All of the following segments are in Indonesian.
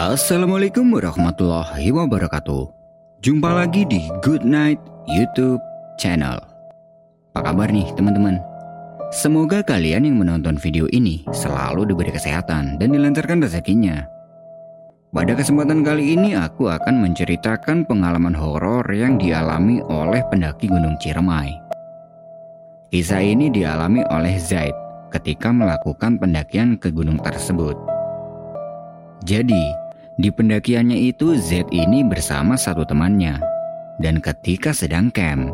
Assalamualaikum warahmatullahi wabarakatuh. Jumpa lagi di Good Night YouTube channel. Apa kabar nih teman-teman? Semoga kalian yang menonton video ini selalu diberi kesehatan dan dilancarkan rezekinya. Pada kesempatan kali ini aku akan menceritakan pengalaman horor yang dialami oleh pendaki Gunung Ciremai. Kisah ini dialami oleh Zaid ketika melakukan pendakian ke gunung tersebut. Jadi, di pendakiannya itu Z ini bersama satu temannya. Dan ketika sedang camp,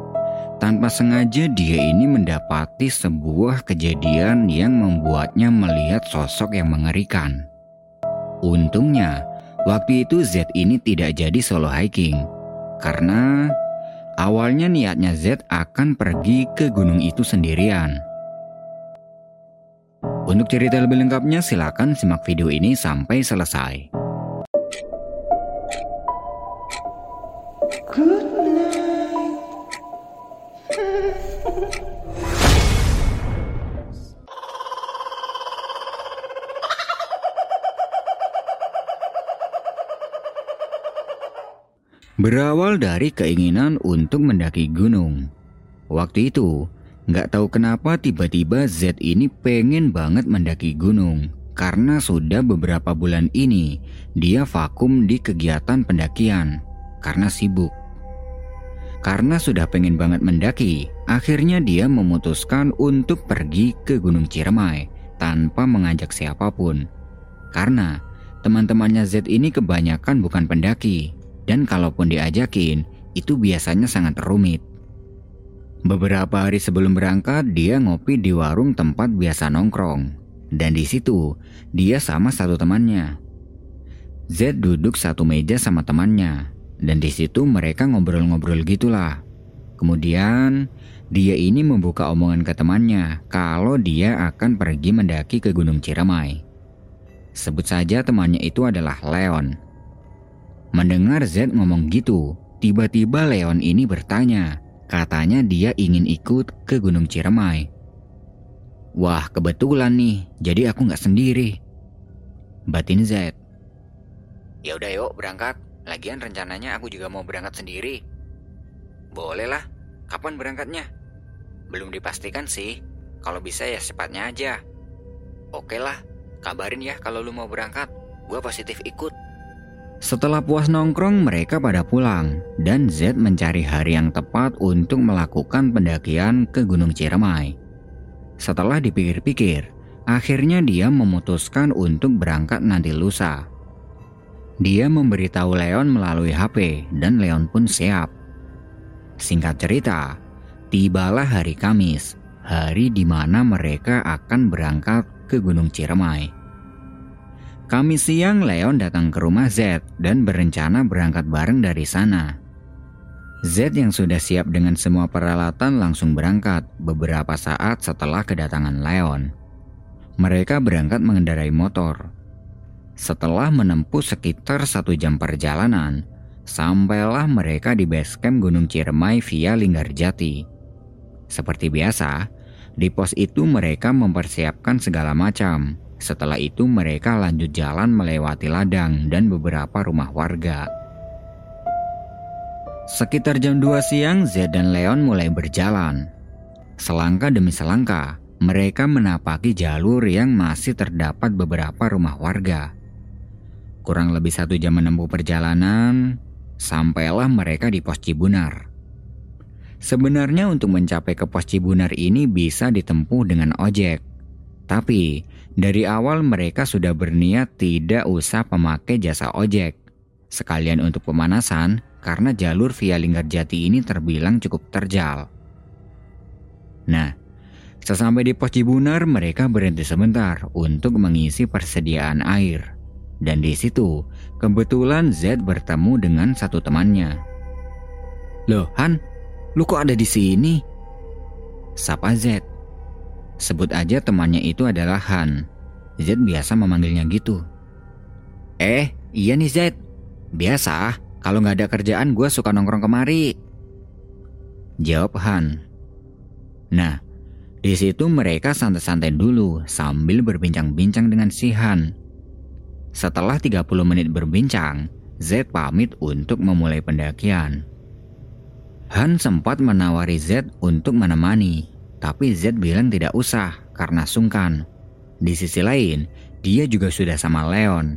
tanpa sengaja dia ini mendapati sebuah kejadian yang membuatnya melihat sosok yang mengerikan. Untungnya, waktu itu Z ini tidak jadi solo hiking. Karena awalnya niatnya Z akan pergi ke gunung itu sendirian. Untuk cerita lebih lengkapnya silakan simak video ini sampai selesai. Berawal dari keinginan untuk mendaki gunung. Waktu itu, Nggak tahu kenapa tiba-tiba Z ini pengen banget mendaki gunung. Karena sudah beberapa bulan ini dia vakum di kegiatan pendakian karena sibuk. Karena sudah pengen banget mendaki, akhirnya dia memutuskan untuk pergi ke Gunung Ciremai tanpa mengajak siapa pun. Karena teman-temannya Z ini kebanyakan bukan pendaki, dan kalaupun diajakin, itu biasanya sangat rumit. Beberapa hari sebelum berangkat, dia ngopi di warung tempat biasa nongkrong. Dan di situ, dia sama satu temannya. Z duduk satu meja sama temannya. Dan di situ mereka ngobrol-ngobrol gitulah. Kemudian, dia ini membuka omongan ke temannya kalau dia akan pergi mendaki ke Gunung Ciremai. Sebut saja temannya itu adalah Leon. Mendengar Z ngomong gitu, tiba-tiba Leon ini bertanya, Katanya dia ingin ikut ke Gunung Ciremai. Wah kebetulan nih, jadi aku nggak sendiri. Batin Z. Ya udah yuk berangkat. Lagian rencananya aku juga mau berangkat sendiri. Boleh lah. Kapan berangkatnya? Belum dipastikan sih. Kalau bisa ya secepatnya aja. Oke lah, kabarin ya kalau lu mau berangkat. Gue positif ikut. Setelah puas nongkrong, mereka pada pulang, dan Z mencari hari yang tepat untuk melakukan pendakian ke Gunung Ciremai. Setelah dipikir-pikir, akhirnya dia memutuskan untuk berangkat nanti lusa. Dia memberitahu Leon melalui HP, dan Leon pun siap. Singkat cerita, tibalah hari Kamis, hari di mana mereka akan berangkat ke Gunung Ciremai. Kami siang Leon datang ke rumah Z dan berencana berangkat bareng dari sana. Z yang sudah siap dengan semua peralatan langsung berangkat beberapa saat setelah kedatangan Leon. Mereka berangkat mengendarai motor. Setelah menempuh sekitar satu jam perjalanan, sampailah mereka di base camp Gunung Ciremai via Linggarjati. Seperti biasa, di pos itu mereka mempersiapkan segala macam, setelah itu mereka lanjut jalan melewati ladang dan beberapa rumah warga. Sekitar jam 2 siang, Z dan Leon mulai berjalan. Selangkah demi selangkah, mereka menapaki jalur yang masih terdapat beberapa rumah warga. Kurang lebih satu jam menempuh perjalanan, sampailah mereka di pos Cibunar. Sebenarnya untuk mencapai ke pos Cibunar ini bisa ditempuh dengan ojek. Tapi dari awal mereka sudah berniat tidak usah memakai jasa ojek. Sekalian untuk pemanasan karena jalur via Linggarjati ini terbilang cukup terjal. Nah, sesampai di pos Cibunar mereka berhenti sebentar untuk mengisi persediaan air. Dan di situ, kebetulan Z bertemu dengan satu temannya. Loh, Han, lu kok ada di sini? Sapa Z. Sebut aja temannya itu adalah Han. Z biasa memanggilnya gitu. Eh, iya nih Z. Biasa, kalau nggak ada kerjaan gue suka nongkrong kemari. Jawab Han. Nah, di situ mereka santai-santai dulu sambil berbincang-bincang dengan si Han. Setelah 30 menit berbincang, Z pamit untuk memulai pendakian. Han sempat menawari Z untuk menemani, tapi Z bilang tidak usah karena sungkan. Di sisi lain, dia juga sudah sama Leon.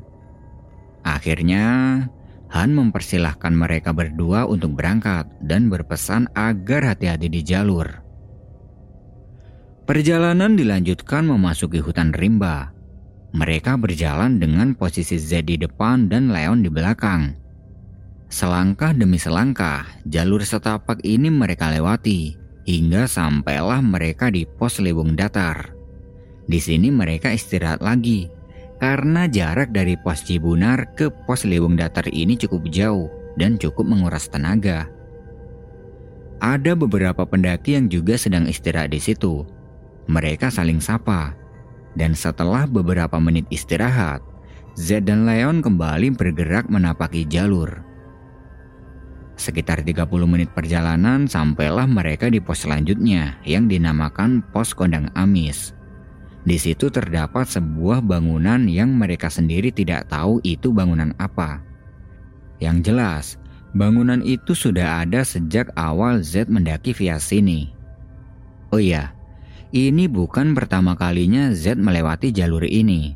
Akhirnya, Han mempersilahkan mereka berdua untuk berangkat dan berpesan agar hati-hati di jalur. Perjalanan dilanjutkan memasuki hutan rimba mereka berjalan dengan posisi Z di depan dan Leon di belakang. Selangkah demi selangkah, jalur setapak ini mereka lewati hingga sampailah mereka di pos Liwung Datar. Di sini mereka istirahat lagi karena jarak dari pos Cibunar ke pos Liwung Datar ini cukup jauh dan cukup menguras tenaga. Ada beberapa pendaki yang juga sedang istirahat di situ. Mereka saling sapa dan setelah beberapa menit istirahat, Z dan Leon kembali bergerak menapaki jalur. Sekitar 30 menit perjalanan sampailah mereka di pos selanjutnya yang dinamakan pos kondang amis. Di situ terdapat sebuah bangunan yang mereka sendiri tidak tahu itu bangunan apa. Yang jelas, bangunan itu sudah ada sejak awal Z mendaki via sini. Oh iya, ini bukan pertama kalinya Z melewati jalur ini.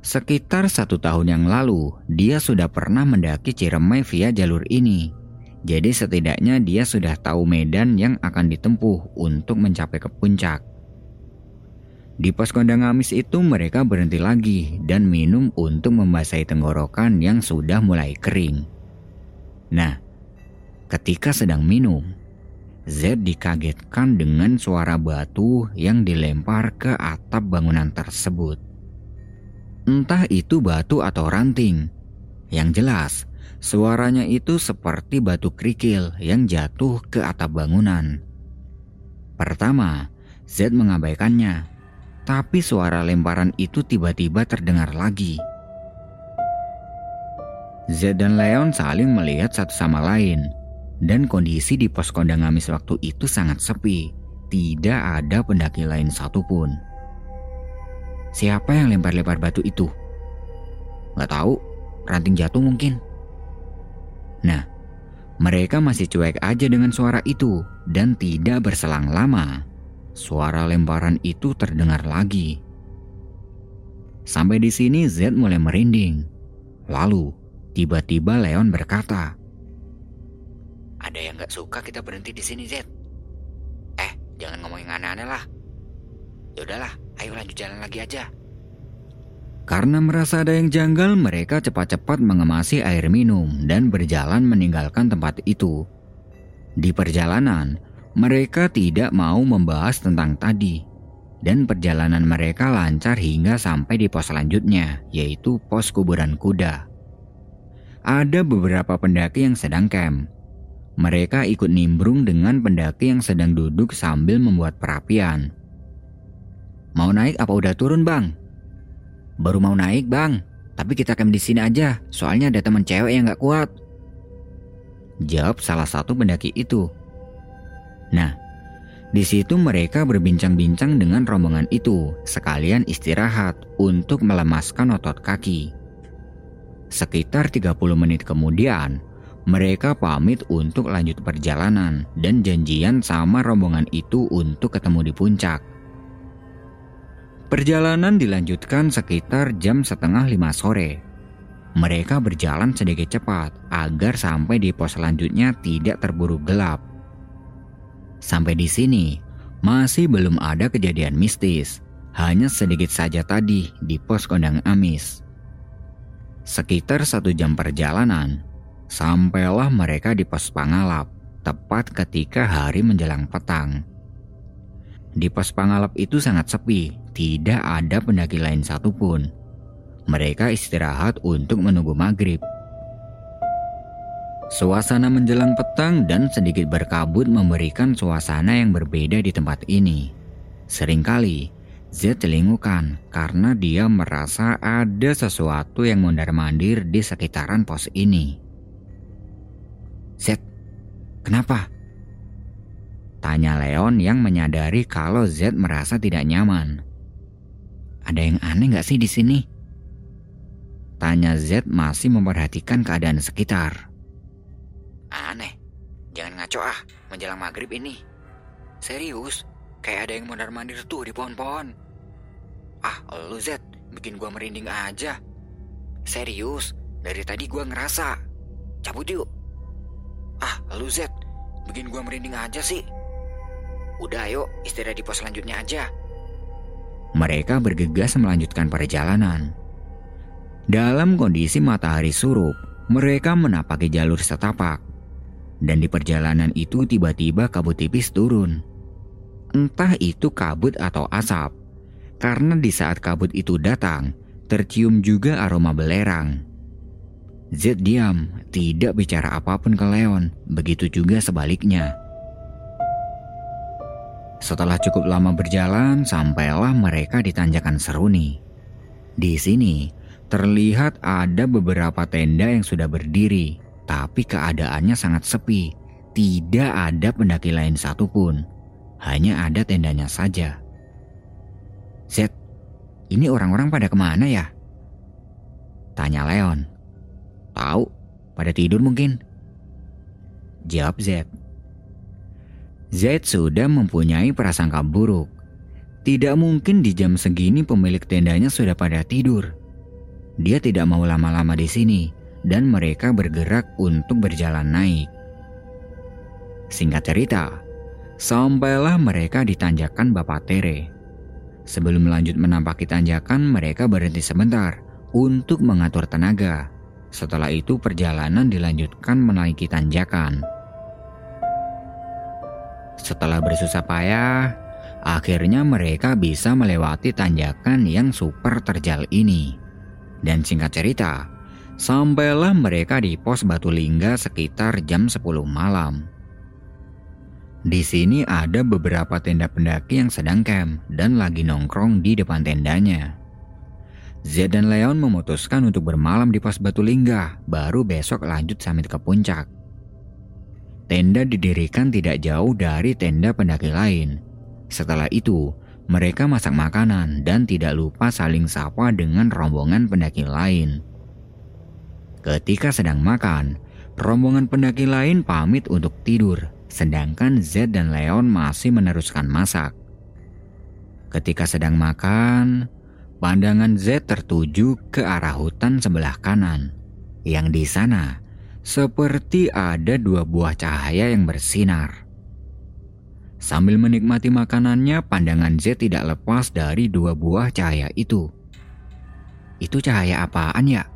Sekitar satu tahun yang lalu, dia sudah pernah mendaki Ciremai via jalur ini. Jadi setidaknya dia sudah tahu medan yang akan ditempuh untuk mencapai ke puncak. Di pos kondang amis itu mereka berhenti lagi dan minum untuk membasahi tenggorokan yang sudah mulai kering. Nah, ketika sedang minum, Z dikagetkan dengan suara batu yang dilempar ke atap bangunan tersebut. Entah itu batu atau ranting. Yang jelas, suaranya itu seperti batu kerikil yang jatuh ke atap bangunan. Pertama, Z mengabaikannya, tapi suara lemparan itu tiba-tiba terdengar lagi. Z dan Leon saling melihat satu sama lain dan kondisi di pos kondang ngamis waktu itu sangat sepi. Tidak ada pendaki lain satupun. Siapa yang lempar-lempar batu itu? Gak tahu, ranting jatuh mungkin. Nah, mereka masih cuek aja dengan suara itu dan tidak berselang lama. Suara lemparan itu terdengar lagi. Sampai di sini Z mulai merinding. Lalu, tiba-tiba Leon berkata, ada yang gak suka kita berhenti di sini, Z. Eh, jangan ngomongin aneh-aneh lah. Yaudahlah, ayo lanjut jalan lagi aja. Karena merasa ada yang janggal, mereka cepat-cepat mengemasi air minum dan berjalan meninggalkan tempat itu. Di perjalanan, mereka tidak mau membahas tentang tadi, dan perjalanan mereka lancar hingga sampai di pos selanjutnya, yaitu pos kuburan kuda. Ada beberapa pendaki yang sedang camp, mereka ikut nimbrung dengan pendaki yang sedang duduk sambil membuat perapian. Mau naik apa udah turun bang? Baru mau naik bang, tapi kita camp di sini aja, soalnya ada teman cewek yang gak kuat. Jawab salah satu pendaki itu. Nah, di situ mereka berbincang-bincang dengan rombongan itu, sekalian istirahat untuk melemaskan otot kaki. Sekitar 30 menit kemudian, mereka pamit untuk lanjut perjalanan dan janjian sama rombongan itu untuk ketemu di puncak. Perjalanan dilanjutkan sekitar jam setengah lima sore. Mereka berjalan sedikit cepat agar sampai di pos selanjutnya tidak terburu gelap. Sampai di sini, masih belum ada kejadian mistis. Hanya sedikit saja tadi di pos kondang Amis. Sekitar satu jam perjalanan, Sampailah mereka di pos Pangalap, tepat ketika hari menjelang petang. Di pos Pangalap itu sangat sepi, tidak ada pendaki lain satupun. Mereka istirahat untuk menunggu maghrib. Suasana menjelang petang dan sedikit berkabut memberikan suasana yang berbeda di tempat ini. Seringkali, Z telingukan karena dia merasa ada sesuatu yang mondar-mandir di sekitaran pos ini. Z, kenapa? Tanya Leon yang menyadari kalau Z merasa tidak nyaman. Ada yang aneh gak sih di sini? Matanya Z masih memperhatikan keadaan sekitar. Aneh, jangan ngaco ah menjelang maghrib ini. Serius, kayak ada yang mondar-mandir tuh di pohon-pohon. Ah, lu Z, bikin gua merinding aja. Serius, dari tadi gua ngerasa. Cabut yuk. Ah, lu Z, bikin gua merinding aja sih. Udah ayo, istirahat di pos selanjutnya aja. Mereka bergegas melanjutkan perjalanan. Dalam kondisi matahari surup, mereka menapaki jalur setapak. Dan di perjalanan itu tiba-tiba kabut tipis turun. Entah itu kabut atau asap, karena di saat kabut itu datang, tercium juga aroma belerang. Z diam, tidak bicara apa pun ke Leon, begitu juga sebaliknya. Setelah cukup lama berjalan, sampailah mereka di tanjakan Seruni. Di sini, terlihat ada beberapa tenda yang sudah berdiri, tapi keadaannya sangat sepi. Tidak ada pendaki lain satupun, hanya ada tendanya saja. Z, ini orang-orang pada ke mana ya? Tanya Leon. Tahu, pada tidur mungkin. Jawab Z. Z sudah mempunyai prasangka buruk. Tidak mungkin di jam segini pemilik tendanya sudah pada tidur. Dia tidak mau lama-lama di sini dan mereka bergerak untuk berjalan naik. Singkat cerita, sampailah mereka di tanjakan Bapak Tere. Sebelum lanjut menampaki tanjakan, mereka berhenti sebentar untuk mengatur tenaga. Setelah itu perjalanan dilanjutkan menaiki tanjakan. Setelah bersusah payah, akhirnya mereka bisa melewati tanjakan yang super terjal ini. Dan singkat cerita, sampailah mereka di pos Batu Lingga sekitar jam 10 malam. Di sini ada beberapa tenda pendaki yang sedang camp dan lagi nongkrong di depan tendanya. Z dan Leon memutuskan untuk bermalam di pos Batu Lingga, baru besok lanjut samit ke puncak. Tenda didirikan tidak jauh dari tenda pendaki lain. Setelah itu, mereka masak makanan dan tidak lupa saling sapa dengan rombongan pendaki lain. Ketika sedang makan, rombongan pendaki lain pamit untuk tidur, sedangkan Z dan Leon masih meneruskan masak. Ketika sedang makan, pandangan Z tertuju ke arah hutan sebelah kanan, yang di sana seperti ada dua buah cahaya yang bersinar. Sambil menikmati makanannya, pandangan Z tidak lepas dari dua buah cahaya itu. Itu cahaya apaan ya?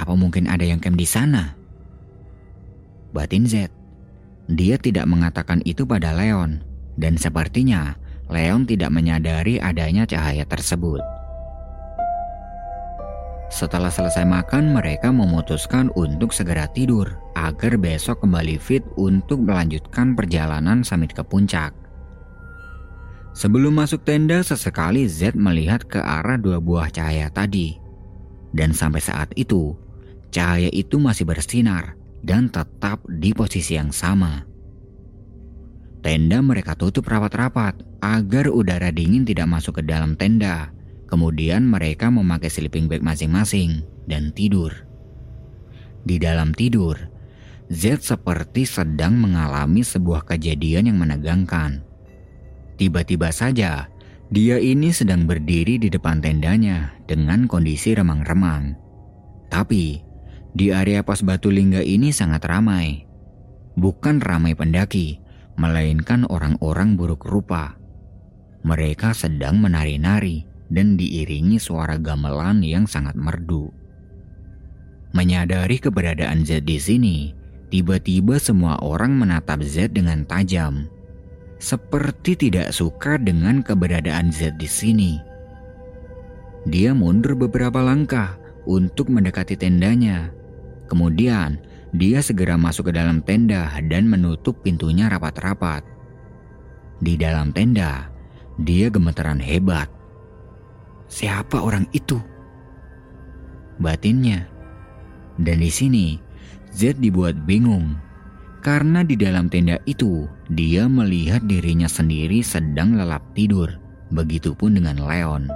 Apa mungkin ada yang camp di sana? Batin Z. Dia tidak mengatakan itu pada Leon, dan sepertinya Leon tidak menyadari adanya cahaya tersebut. Setelah selesai makan, mereka memutuskan untuk segera tidur agar besok kembali fit untuk melanjutkan perjalanan samit ke puncak. Sebelum masuk tenda, sesekali Z melihat ke arah dua buah cahaya tadi. Dan sampai saat itu, cahaya itu masih bersinar dan tetap di posisi yang sama. Tenda mereka tutup rapat-rapat agar udara dingin tidak masuk ke dalam tenda Kemudian mereka memakai sleeping bag masing-masing dan tidur. Di dalam tidur, Z seperti sedang mengalami sebuah kejadian yang menegangkan. Tiba-tiba saja, dia ini sedang berdiri di depan tendanya dengan kondisi remang-remang. Tapi, di area pos batu lingga ini sangat ramai. Bukan ramai pendaki, melainkan orang-orang buruk rupa. Mereka sedang menari-nari dan diiringi suara gamelan yang sangat merdu. Menyadari keberadaan Z di sini, tiba-tiba semua orang menatap Z dengan tajam. Seperti tidak suka dengan keberadaan Z di sini. Dia mundur beberapa langkah untuk mendekati tendanya. Kemudian, dia segera masuk ke dalam tenda dan menutup pintunya rapat-rapat. Di dalam tenda, dia gemeteran hebat siapa orang itu? Batinnya. Dan di sini, Z dibuat bingung. Karena di dalam tenda itu, dia melihat dirinya sendiri sedang lelap tidur. Begitupun dengan Leon.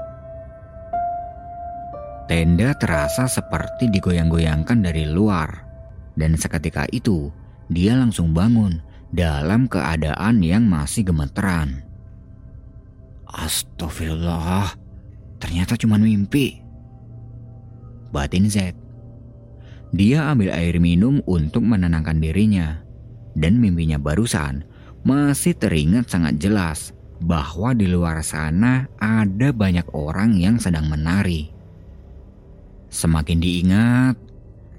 Tenda terasa seperti digoyang-goyangkan dari luar. Dan seketika itu, dia langsung bangun dalam keadaan yang masih gemeteran. Astagfirullah, ternyata cuma mimpi. Batin Z. Dia ambil air minum untuk menenangkan dirinya. Dan mimpinya barusan masih teringat sangat jelas bahwa di luar sana ada banyak orang yang sedang menari. Semakin diingat,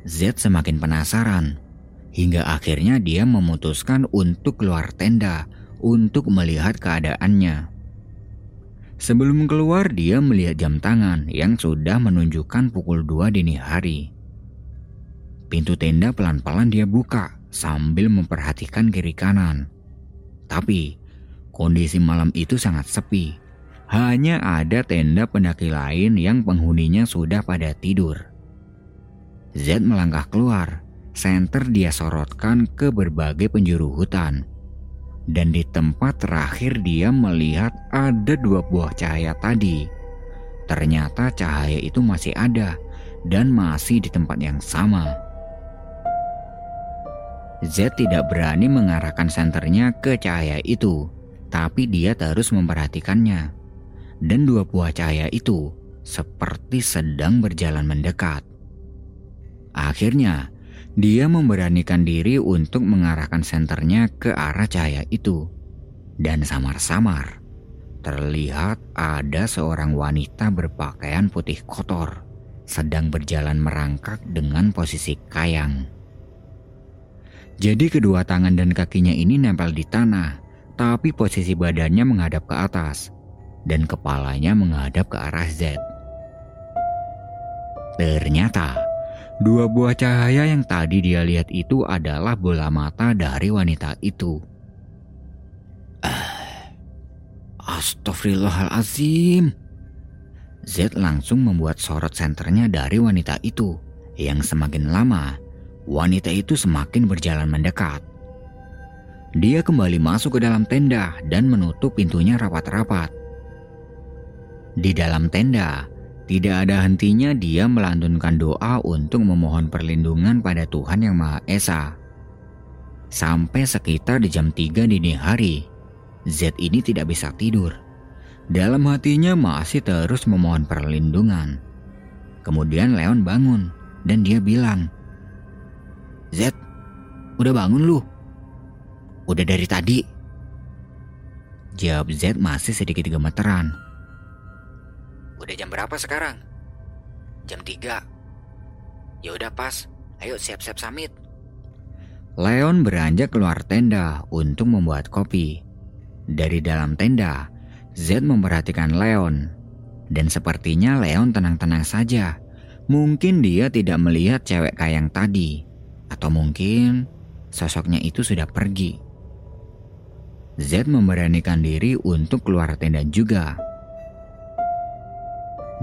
Z semakin penasaran hingga akhirnya dia memutuskan untuk keluar tenda untuk melihat keadaannya. Sebelum keluar dia melihat jam tangan yang sudah menunjukkan pukul 2 dini hari. Pintu tenda pelan-pelan dia buka sambil memperhatikan kiri kanan. Tapi Kondisi malam itu sangat sepi. Hanya ada tenda pendaki lain yang penghuninya sudah pada tidur. Z melangkah keluar. Senter dia sorotkan ke berbagai penjuru hutan. Dan di tempat terakhir dia melihat ada dua buah cahaya tadi. Ternyata cahaya itu masih ada dan masih di tempat yang sama. Z tidak berani mengarahkan senternya ke cahaya itu tapi dia terus memperhatikannya. Dan dua buah cahaya itu seperti sedang berjalan mendekat. Akhirnya, dia memberanikan diri untuk mengarahkan senternya ke arah cahaya itu. Dan samar-samar, terlihat ada seorang wanita berpakaian putih kotor sedang berjalan merangkak dengan posisi kayang. Jadi kedua tangan dan kakinya ini nempel di tanah tapi posisi badannya menghadap ke atas dan kepalanya menghadap ke arah Z. Ternyata, dua buah cahaya yang tadi dia lihat itu adalah bola mata dari wanita itu. Ah, Astagfirullahalazim. Z langsung membuat sorot senternya dari wanita itu yang semakin lama wanita itu semakin berjalan mendekat. Dia kembali masuk ke dalam tenda dan menutup pintunya rapat-rapat. Di dalam tenda, tidak ada hentinya dia melantunkan doa untuk memohon perlindungan pada Tuhan Yang Maha Esa. Sampai sekitar di jam 3 dini hari, Z ini tidak bisa tidur. Dalam hatinya masih terus memohon perlindungan. Kemudian Leon bangun dan dia bilang, Z, udah bangun lu? Udah dari tadi. Jawab Z masih sedikit gemeteran. Udah jam berapa sekarang? Jam 3. Ya udah pas, ayo siap-siap samit. Leon beranjak keluar tenda untuk membuat kopi. Dari dalam tenda, Z memperhatikan Leon. Dan sepertinya Leon tenang-tenang saja. Mungkin dia tidak melihat cewek kayang tadi. Atau mungkin sosoknya itu sudah pergi. Z memberanikan diri untuk keluar tenda juga.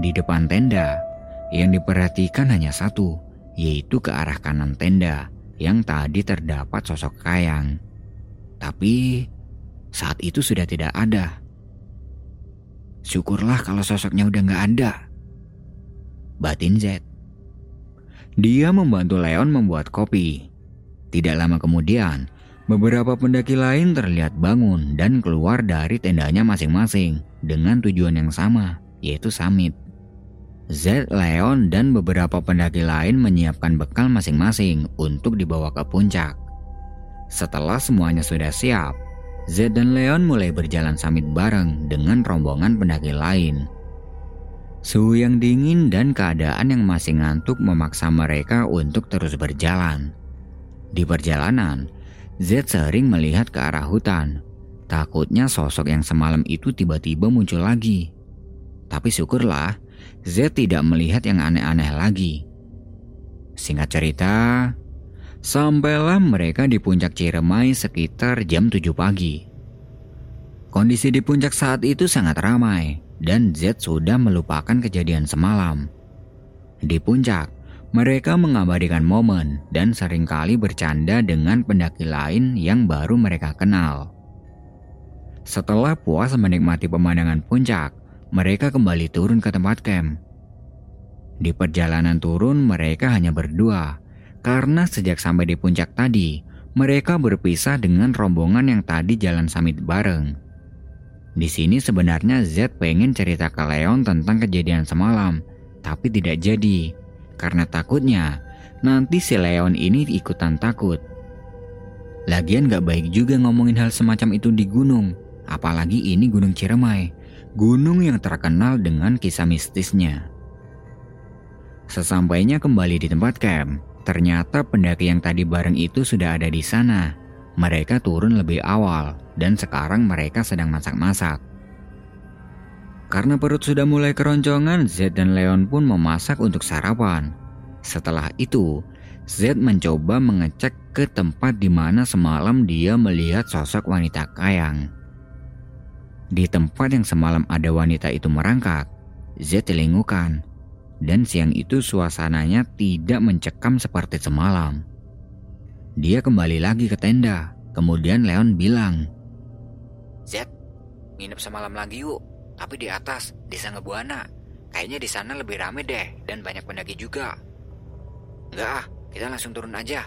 Di depan tenda, yang diperhatikan hanya satu, yaitu ke arah kanan tenda yang tadi terdapat sosok Kayang. Tapi saat itu sudah tidak ada. Syukurlah kalau sosoknya udah nggak ada. Batin Z. Dia membantu Leon membuat kopi. Tidak lama kemudian, Beberapa pendaki lain terlihat bangun dan keluar dari tendanya masing-masing dengan tujuan yang sama, yaitu summit. Z, Leon, dan beberapa pendaki lain menyiapkan bekal masing-masing untuk dibawa ke puncak. Setelah semuanya sudah siap, Z dan Leon mulai berjalan summit bareng dengan rombongan pendaki lain. Suhu yang dingin dan keadaan yang masih ngantuk memaksa mereka untuk terus berjalan. Di perjalanan, Z sering melihat ke arah hutan. Takutnya sosok yang semalam itu tiba-tiba muncul lagi. Tapi syukurlah, Z tidak melihat yang aneh-aneh lagi. Singkat cerita, sampailah mereka di puncak Ciremai sekitar jam 7 pagi. Kondisi di puncak saat itu sangat ramai dan Z sudah melupakan kejadian semalam. Di puncak, mereka mengabadikan momen dan sering kali bercanda dengan pendaki lain yang baru mereka kenal. Setelah puas menikmati pemandangan puncak, mereka kembali turun ke tempat camp. Di perjalanan turun mereka hanya berdua, karena sejak sampai di puncak tadi, mereka berpisah dengan rombongan yang tadi jalan samit bareng. Di sini sebenarnya Z pengen cerita ke Leon tentang kejadian semalam, tapi tidak jadi. Karena takutnya, nanti si Leon ini ikutan takut. Lagian gak baik juga ngomongin hal semacam itu di gunung, apalagi ini Gunung Ciremai, gunung yang terkenal dengan kisah mistisnya. Sesampainya kembali di tempat camp, ternyata pendaki yang tadi bareng itu sudah ada di sana. Mereka turun lebih awal dan sekarang mereka sedang masak-masak. Karena perut sudah mulai keroncongan, Z dan Leon pun memasak untuk sarapan. Setelah itu, Z mencoba mengecek ke tempat di mana semalam dia melihat sosok wanita kayang. Di tempat yang semalam ada wanita itu merangkak, Z telingukan. Dan siang itu suasananya tidak mencekam seperti semalam. Dia kembali lagi ke tenda. Kemudian Leon bilang, Z, nginep semalam lagi yuk. Tapi di atas, desa Ngebuana. Kayaknya di sana lebih rame deh dan banyak pendaki juga. Enggak ah, kita langsung turun aja.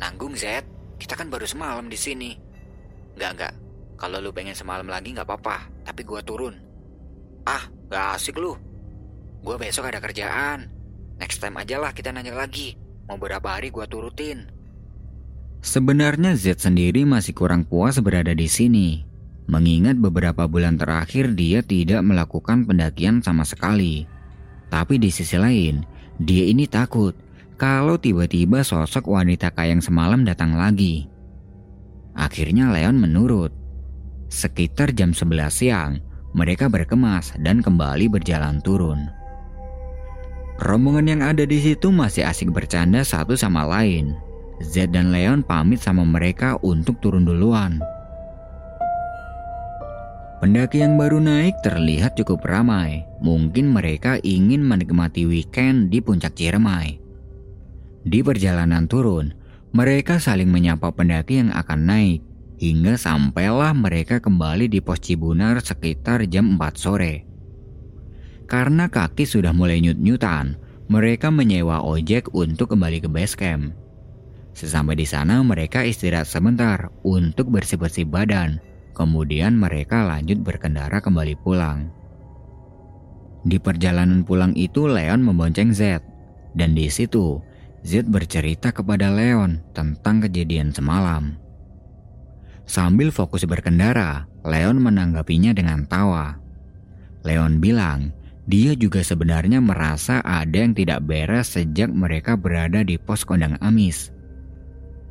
Nanggung Z, kita kan baru semalam di sini. Enggak enggak, kalau lu pengen semalam lagi nggak apa-apa, tapi gua turun. Ah, gak asik lu. Gua besok ada kerjaan. Next time aja lah kita nanya lagi. Mau berapa hari gua turutin. Sebenarnya Z sendiri masih kurang puas berada di sini. Mengingat beberapa bulan terakhir dia tidak melakukan pendakian sama sekali. Tapi di sisi lain, dia ini takut kalau tiba-tiba sosok wanita kayang semalam datang lagi. Akhirnya Leon menurut. Sekitar jam 11 siang, mereka berkemas dan kembali berjalan turun. Rombongan yang ada di situ masih asik bercanda satu sama lain. Z dan Leon pamit sama mereka untuk turun duluan. Pendaki yang baru naik terlihat cukup ramai. Mungkin mereka ingin menikmati weekend di puncak Ciremai. Di perjalanan turun, mereka saling menyapa pendaki yang akan naik. Hingga sampailah mereka kembali di pos Cibunar sekitar jam 4 sore. Karena kaki sudah mulai nyut-nyutan, mereka menyewa ojek untuk kembali ke base camp. Sesampai di sana mereka istirahat sebentar untuk bersih-bersih badan. Kemudian mereka lanjut berkendara kembali pulang. Di perjalanan pulang itu Leon membonceng Z. Dan di situ Z bercerita kepada Leon tentang kejadian semalam. Sambil fokus berkendara, Leon menanggapinya dengan tawa. Leon bilang, dia juga sebenarnya merasa ada yang tidak beres sejak mereka berada di pos kondang Amis.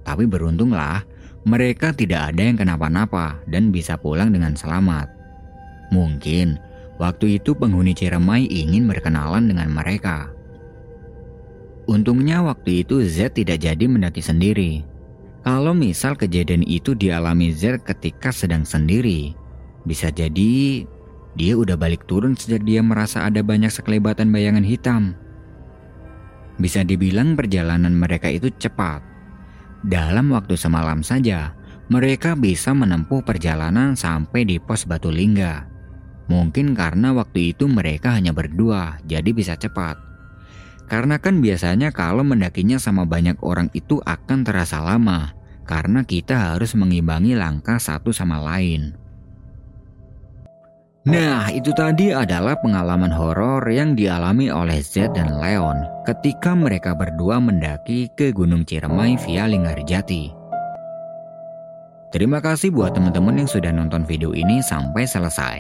Tapi beruntunglah, mereka tidak ada yang kenapa-napa dan bisa pulang dengan selamat. Mungkin waktu itu penghuni Ciremai ingin berkenalan dengan mereka. Untungnya waktu itu Z tidak jadi mendaki sendiri. Kalau misal kejadian itu dialami Z ketika sedang sendiri, bisa jadi dia udah balik turun sejak dia merasa ada banyak sekelebatan bayangan hitam. Bisa dibilang perjalanan mereka itu cepat, dalam waktu semalam saja, mereka bisa menempuh perjalanan sampai di pos Batu Lingga. Mungkin karena waktu itu mereka hanya berdua, jadi bisa cepat. Karena kan biasanya kalau mendakinya sama banyak orang itu akan terasa lama, karena kita harus mengimbangi langkah satu sama lain. Nah, itu tadi adalah pengalaman horor yang dialami oleh Z dan Leon ketika mereka berdua mendaki ke Gunung Ciremai via Linggarjati. Terima kasih buat teman-teman yang sudah nonton video ini sampai selesai.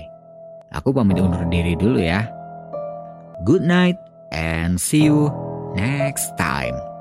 Aku pamit undur diri dulu ya. Good night and see you next time.